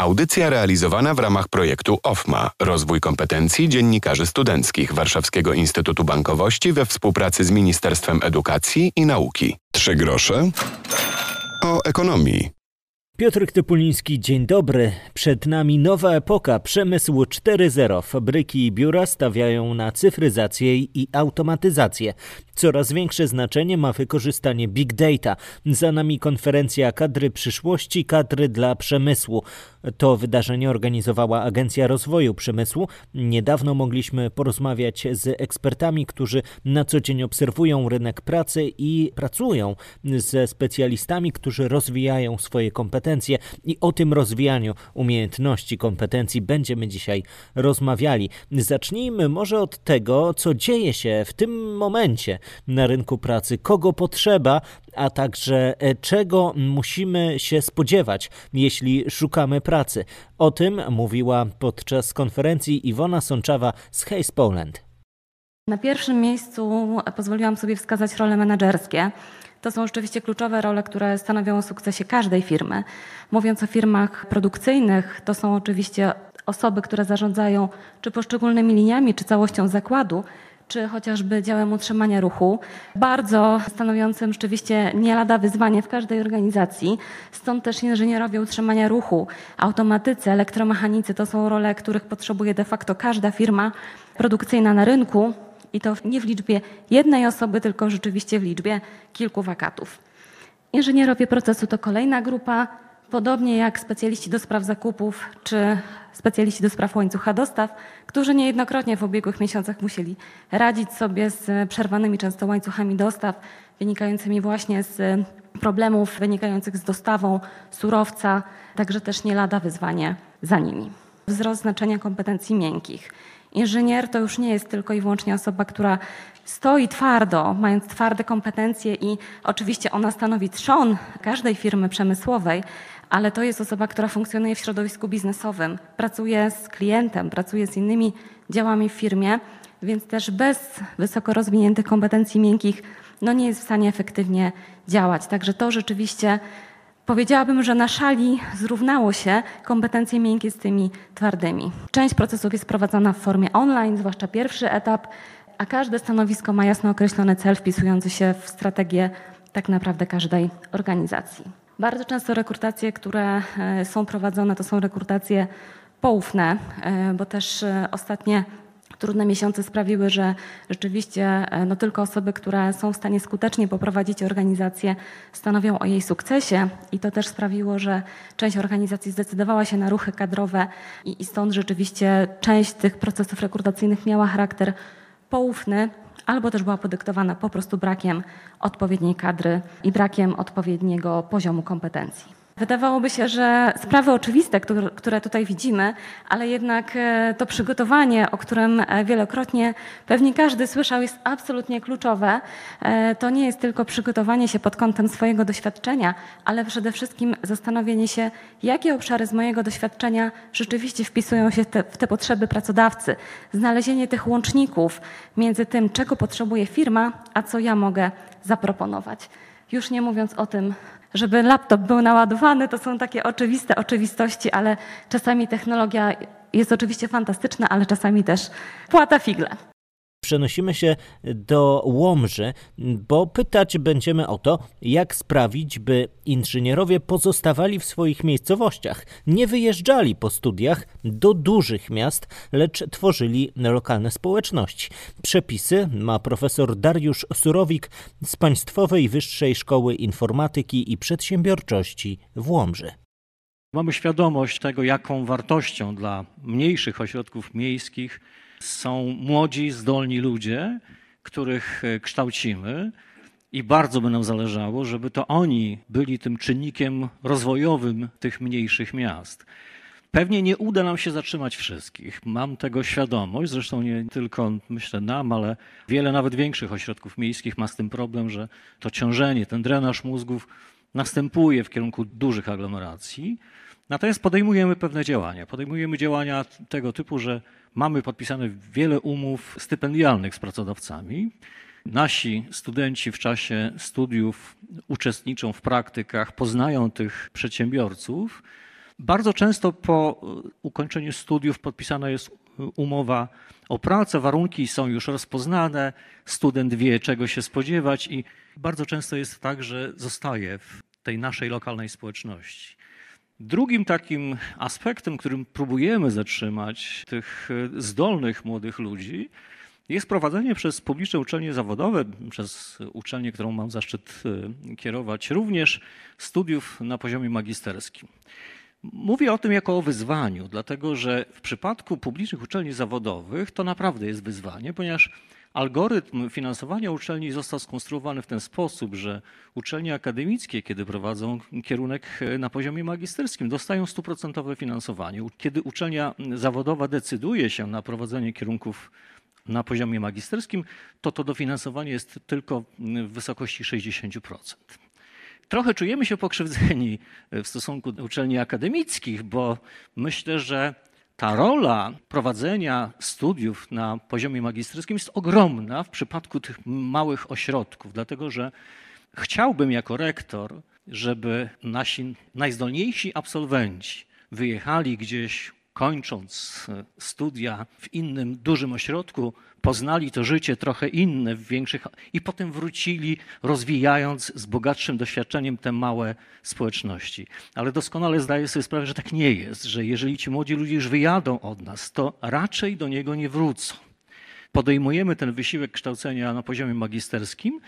Audycja realizowana w ramach projektu OFMA Rozwój kompetencji dziennikarzy studenckich Warszawskiego Instytutu Bankowości we współpracy z Ministerstwem Edukacji i Nauki. Trzy grosze o ekonomii. Piotr Typuliński, dzień dobry. Przed nami nowa epoka, przemysł 4.0. Fabryki i biura stawiają na cyfryzację i automatyzację. Coraz większe znaczenie ma wykorzystanie big data. Za nami konferencja kadry przyszłości, kadry dla przemysłu. To wydarzenie organizowała Agencja Rozwoju Przemysłu. Niedawno mogliśmy porozmawiać z ekspertami, którzy na co dzień obserwują rynek pracy i pracują ze specjalistami, którzy rozwijają swoje kompetencje. I o tym rozwijaniu umiejętności, kompetencji będziemy dzisiaj rozmawiali. Zacznijmy może od tego, co dzieje się w tym momencie na rynku pracy, kogo potrzeba, a także e, czego musimy się spodziewać, jeśli szukamy pracy. O tym mówiła podczas konferencji Iwona Sączawa z Hayes Poland. Na pierwszym miejscu pozwoliłam sobie wskazać role menedżerskie. To są rzeczywiście kluczowe role, które stanowią o sukcesie każdej firmy. Mówiąc o firmach produkcyjnych, to są oczywiście osoby, które zarządzają czy poszczególnymi liniami, czy całością zakładu, czy chociażby działem utrzymania ruchu, bardzo stanowiącym rzeczywiście nie lada wyzwanie w każdej organizacji. Stąd też inżynierowie utrzymania ruchu, automatycy, elektromechanicy to są role, których potrzebuje de facto każda firma produkcyjna na rynku i to nie w liczbie jednej osoby, tylko rzeczywiście w liczbie kilku wakatów. Inżynierowie procesu to kolejna grupa, Podobnie jak specjaliści do spraw zakupów czy specjaliści do spraw łańcucha dostaw, którzy niejednokrotnie w ubiegłych miesiącach musieli radzić sobie z przerwanymi często łańcuchami dostaw, wynikającymi właśnie z problemów wynikających z dostawą surowca, także też nie lada wyzwanie za nimi. Wzrost znaczenia kompetencji miękkich. Inżynier to już nie jest tylko i wyłącznie osoba, która stoi twardo, mając twarde kompetencje i oczywiście ona stanowi trzon każdej firmy przemysłowej, ale to jest osoba, która funkcjonuje w środowisku biznesowym, pracuje z klientem, pracuje z innymi działami w firmie, więc też bez wysoko rozwiniętych kompetencji miękkich no nie jest w stanie efektywnie działać. Także to rzeczywiście powiedziałabym, że na szali zrównało się kompetencje miękkie z tymi twardymi. Część procesów jest prowadzona w formie online, zwłaszcza pierwszy etap, a każde stanowisko ma jasno określony cel wpisujący się w strategię tak naprawdę każdej organizacji. Bardzo często rekrutacje, które e, są prowadzone, to są rekrutacje poufne, e, bo też e, ostatnie trudne miesiące sprawiły, że rzeczywiście no, tylko osoby, które są w stanie skutecznie poprowadzić organizację, stanowią o jej sukcesie i to też sprawiło, że część organizacji zdecydowała się na ruchy kadrowe i, i stąd rzeczywiście część tych procesów rekrutacyjnych miała charakter poufny, albo też była podyktowana po prostu brakiem odpowiedniej kadry i brakiem odpowiedniego poziomu kompetencji. Wydawałoby się, że sprawy oczywiste, które tutaj widzimy, ale jednak e, to przygotowanie, o którym e, wielokrotnie pewnie każdy słyszał, jest absolutnie kluczowe. E, to nie jest tylko przygotowanie się pod kątem swojego doświadczenia, ale przede wszystkim zastanowienie się, jakie obszary z mojego doświadczenia rzeczywiście wpisują się w te potrzeby pracodawcy. Znalezienie tych łączników między tym, czego potrzebuje firma, a co ja mogę zaproponować. Już nie mówiąc o tym, żeby laptop był naładowany, to są takie oczywiste oczywistości, ale czasami technologia jest oczywiście fantastyczna, ale czasami też płata figle przenosimy się do Łomży, bo pytać będziemy o to, jak sprawić, by inżynierowie pozostawali w swoich miejscowościach, nie wyjeżdżali po studiach do dużych miast, lecz tworzyli lokalne społeczności. Przepisy ma profesor Dariusz Surowik z Państwowej Wyższej Szkoły Informatyki i Przedsiębiorczości w Łomży. Mamy świadomość tego, jaką wartością dla mniejszych ośrodków miejskich są młodzi, zdolni ludzie, których e, kształcimy. I bardzo by nam zależało, żeby to oni byli tym czynnikiem rozwojowym tych mniejszych miast. Pewnie nie uda nam się zatrzymać wszystkich. Mam tego świadomość, zresztą nie tylko myślę nam, ale wiele nawet większych ośrodków miejskich ma z tym problem, że to ciążenie, ten drenaż mózgów następuje w kierunku dużych aglomeracji. Natomiast podejmujemy pewne działania. Podejmujemy działania tego typu, że mamy podpisane wiele umów stypendialnych z pracodawcami. Nasi studenci w czasie studiów uczestniczą w praktykach, poznają tych przedsiębiorców. Bardzo często po ukończeniu studiów podpisana jest umowa o pracę, warunki są już rozpoznane, student wie, czego się spodziewać i bardzo często jest tak, że zostaje w tej naszej lokalnej społeczności. Drugim takim aspektem, którym próbujemy zatrzymać tych zdolnych młodych ludzi, jest prowadzenie przez publiczne uczelnie zawodowe, przez uczelnię, którą mam zaszczyt e, kierować, również studiów na poziomie magisterskim. Mówię o tym jako o wyzwaniu, dlatego że w przypadku publicznych uczelni zawodowych to naprawdę jest wyzwanie, ponieważ algorytm finansowania uczelni został skonstruowany w ten sposób, że uczelnie akademickie, kiedy prowadzą kierunek na poziomie magisterskim, dostają stuprocentowe finansowanie. Kiedy uczelnia zawodowa decyduje się na prowadzenie kierunków na poziomie magisterskim, to to dofinansowanie jest tylko w wysokości 60%. Trochę czujemy się pokrzywdzeni w stosunku do uczelni akademickich, bo myślę, że ta rola prowadzenia studiów na poziomie magisterskim jest ogromna w przypadku tych małych ośrodków, dlatego że chciałbym jako rektor, żeby nasi najzdolniejsi absolwenci wyjechali gdzieś kończąc e, studia w innym dużym ośrodku, poznali to życie trochę inne w większych i potem wrócili, rozwijając z bogatszym doświadczeniem te małe społeczności. Ale doskonale zdaję sobie sprawę, że tak nie jest, że jeżeli ci młodzi ludzie już wyjadą od nas, to raczej do niego nie wrócą. Podejmujemy ten wysiłek kształcenia na poziomie magisterskim,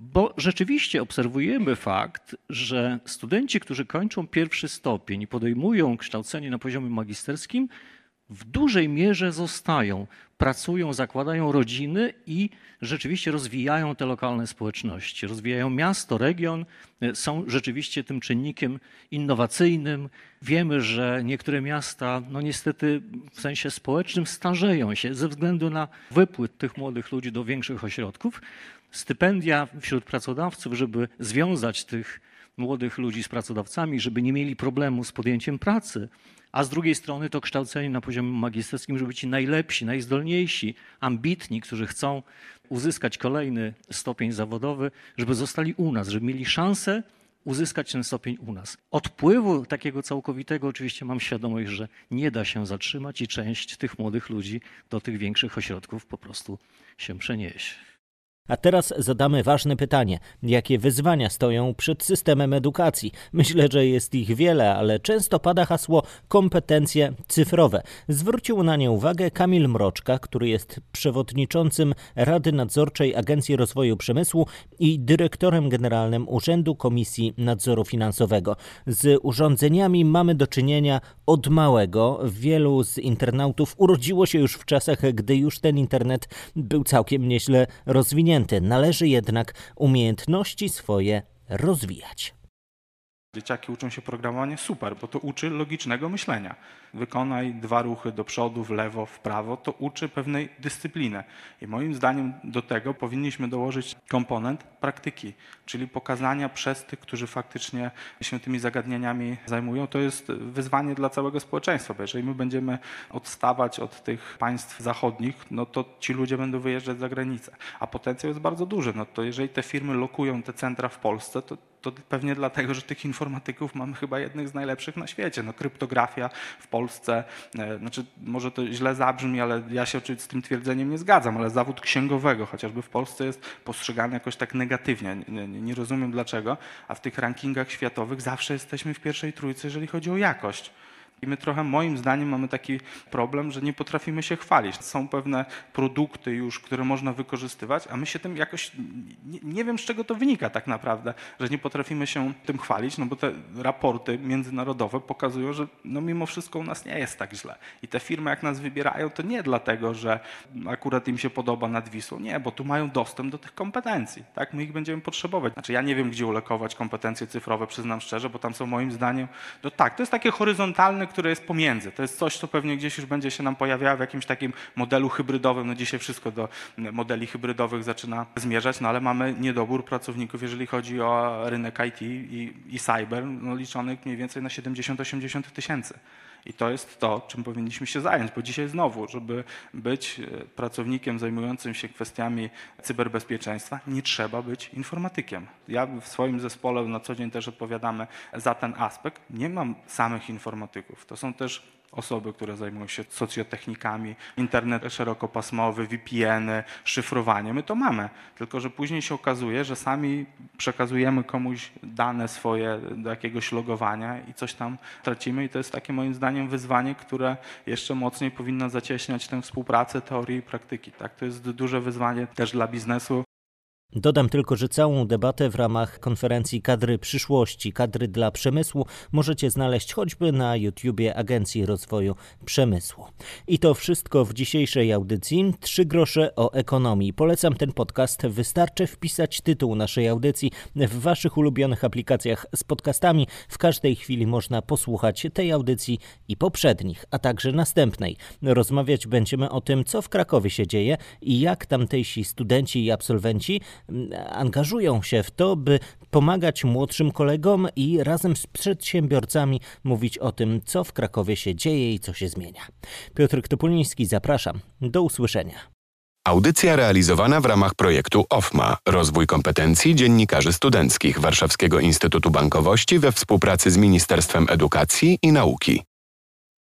bo rzeczywiście obserwujemy fakt, że studenci, którzy kończą pierwszy stopień i podejmują kształcenie na poziomie magisterskim, w dużej mierze zostają, pracują, zakładają rodziny i rzeczywiście rozwijają te lokalne społeczności, rozwijają miasto, region, są rzeczywiście tym czynnikiem innowacyjnym. Wiemy, że niektóre miasta, no niestety w sensie społecznym, starzeją się ze względu na wypływ tych młodych ludzi do większych ośrodków stypendia wśród pracodawców, żeby związać tych młodych ludzi z pracodawcami, żeby nie mieli problemu z podjęciem pracy, a z drugiej strony to kształcenie na poziomie magisterskim, żeby ci najlepsi, najzdolniejsi, ambitni, którzy chcą uzyskać kolejny stopień zawodowy, żeby zostali u nas, żeby mieli szansę uzyskać ten stopień u nas. Odpływu takiego całkowitego oczywiście mam świadomość, że nie da się zatrzymać i część tych młodych ludzi do tych większych ośrodków po prostu się przeniesie. A teraz zadamy ważne pytanie: jakie wyzwania stoją przed systemem edukacji? Myślę, że jest ich wiele, ale często pada hasło kompetencje cyfrowe. Zwrócił na nie uwagę Kamil Mroczka, który jest przewodniczącym Rady Nadzorczej Agencji Rozwoju Przemysłu i dyrektorem generalnym Urzędu Komisji Nadzoru Finansowego. Z urządzeniami mamy do czynienia od małego. Wielu z internautów urodziło się już w czasach, gdy już ten internet był całkiem nieźle rozwinięty należy jednak umiejętności swoje rozwijać. Dzieciaki uczą się programowania super, bo to uczy logicznego myślenia. Wykonaj dwa ruchy do przodu, w lewo, w prawo, to uczy pewnej dyscypliny. I moim zdaniem do tego powinniśmy dołożyć komponent praktyki, czyli pokazania przez tych, którzy faktycznie się tymi zagadnieniami zajmują. To jest wyzwanie dla całego społeczeństwa, bo jeżeli my będziemy odstawać od tych państw zachodnich, no to ci ludzie będą wyjeżdżać za granicę. A potencjał jest bardzo duży. No to jeżeli te firmy lokują te centra w Polsce, to to pewnie dlatego, że tych informatyków mamy chyba jednych z najlepszych na świecie. No, kryptografia w Polsce, e, znaczy może to źle zabrzmi, ale ja się oczywiście z tym twierdzeniem nie zgadzam, ale zawód księgowego chociażby w Polsce jest postrzegany jakoś tak negatywnie. Nie, nie, nie rozumiem dlaczego, a w tych rankingach światowych zawsze jesteśmy w pierwszej trójce, jeżeli chodzi o jakość. I my trochę, moim zdaniem, mamy taki problem, że nie potrafimy się chwalić. Są pewne produkty już, które można wykorzystywać, a my się tym jakoś, nie, nie, wiem z czego to wynika tak naprawdę, że nie potrafimy się tym chwalić, no bo te raporty międzynarodowe pokazują, że no mimo wszystko u nas nie jest tak źle. I te firmy jak nas wybierają, to nie dlatego, że akurat im się podoba nad Wisłą, nie, bo tu mają dostęp do tych kompetencji, tak? My ich będziemy potrzebować. Znaczy ja nie wiem, gdzie ulokować kompetencje cyfrowe, przyznam szczerze, bo tam są moim zdaniem, no tak, to jest takie horyzontalne które jest pomiędzy. To jest coś, co pewnie gdzieś już będzie się nam pojawiało w jakimś takim modelu hybrydowym. No dzisiaj wszystko do modeli hybrydowych zaczyna zmierzać, no ale mamy niedobór pracowników, jeżeli chodzi o rynek IT i, i cyber, no liczonych mniej więcej na 70-80 tysięcy. I to jest to, czym powinniśmy się zająć, bo dzisiaj znowu, żeby być e, pracownikiem zajmującym się kwestiami cyberbezpieczeństwa, nie trzeba być informatykiem. Ja w swoim zespole na co dzień też odpowiadamy za ten aspekt. Nie mam samych informatyków. To są też osoby, które zajmują się socjotechnikami, internet szerokopasmowy, VPN-y, szyfrowanie. My to mamy, tylko że później się okazuje, że sami przekazujemy komuś dane swoje do jakiegoś logowania i coś tam tracimy i to jest takie moim zdaniem wyzwanie, które jeszcze mocniej powinno zacieśniać tę współpracę teorii i praktyki. Tak? To jest duże wyzwanie też dla biznesu, Dodam tylko, że całą debatę w ramach konferencji Kadry Przyszłości, Kadry dla Przemysłu możecie znaleźć choćby na YouTubie Agencji Rozwoju Przemysłu. I to wszystko w dzisiejszej audycji. Trzy grosze o ekonomii. Polecam ten podcast. Wystarczy wpisać tytuł naszej audycji w waszych ulubionych aplikacjach z podcastami. W każdej chwili można posłuchać tej audycji i poprzednich, a także następnej. Rozmawiać będziemy o tym, co w Krakowie się dzieje i jak tamtejsi studenci i absolwenci angażują się w to, by pomagać młodszym kolegom i razem z przedsiębiorcami mówić o tym, co w Krakowie się dzieje i co się zmienia. Piotr Topuliński, zapraszam. Do usłyszenia. Audycja realizowana w ramach projektu OFMA Rozwój kompetencji dziennikarzy studenckich Warszawskiego Instytutu Bankowości we współpracy z Ministerstwem Edukacji i Nauki.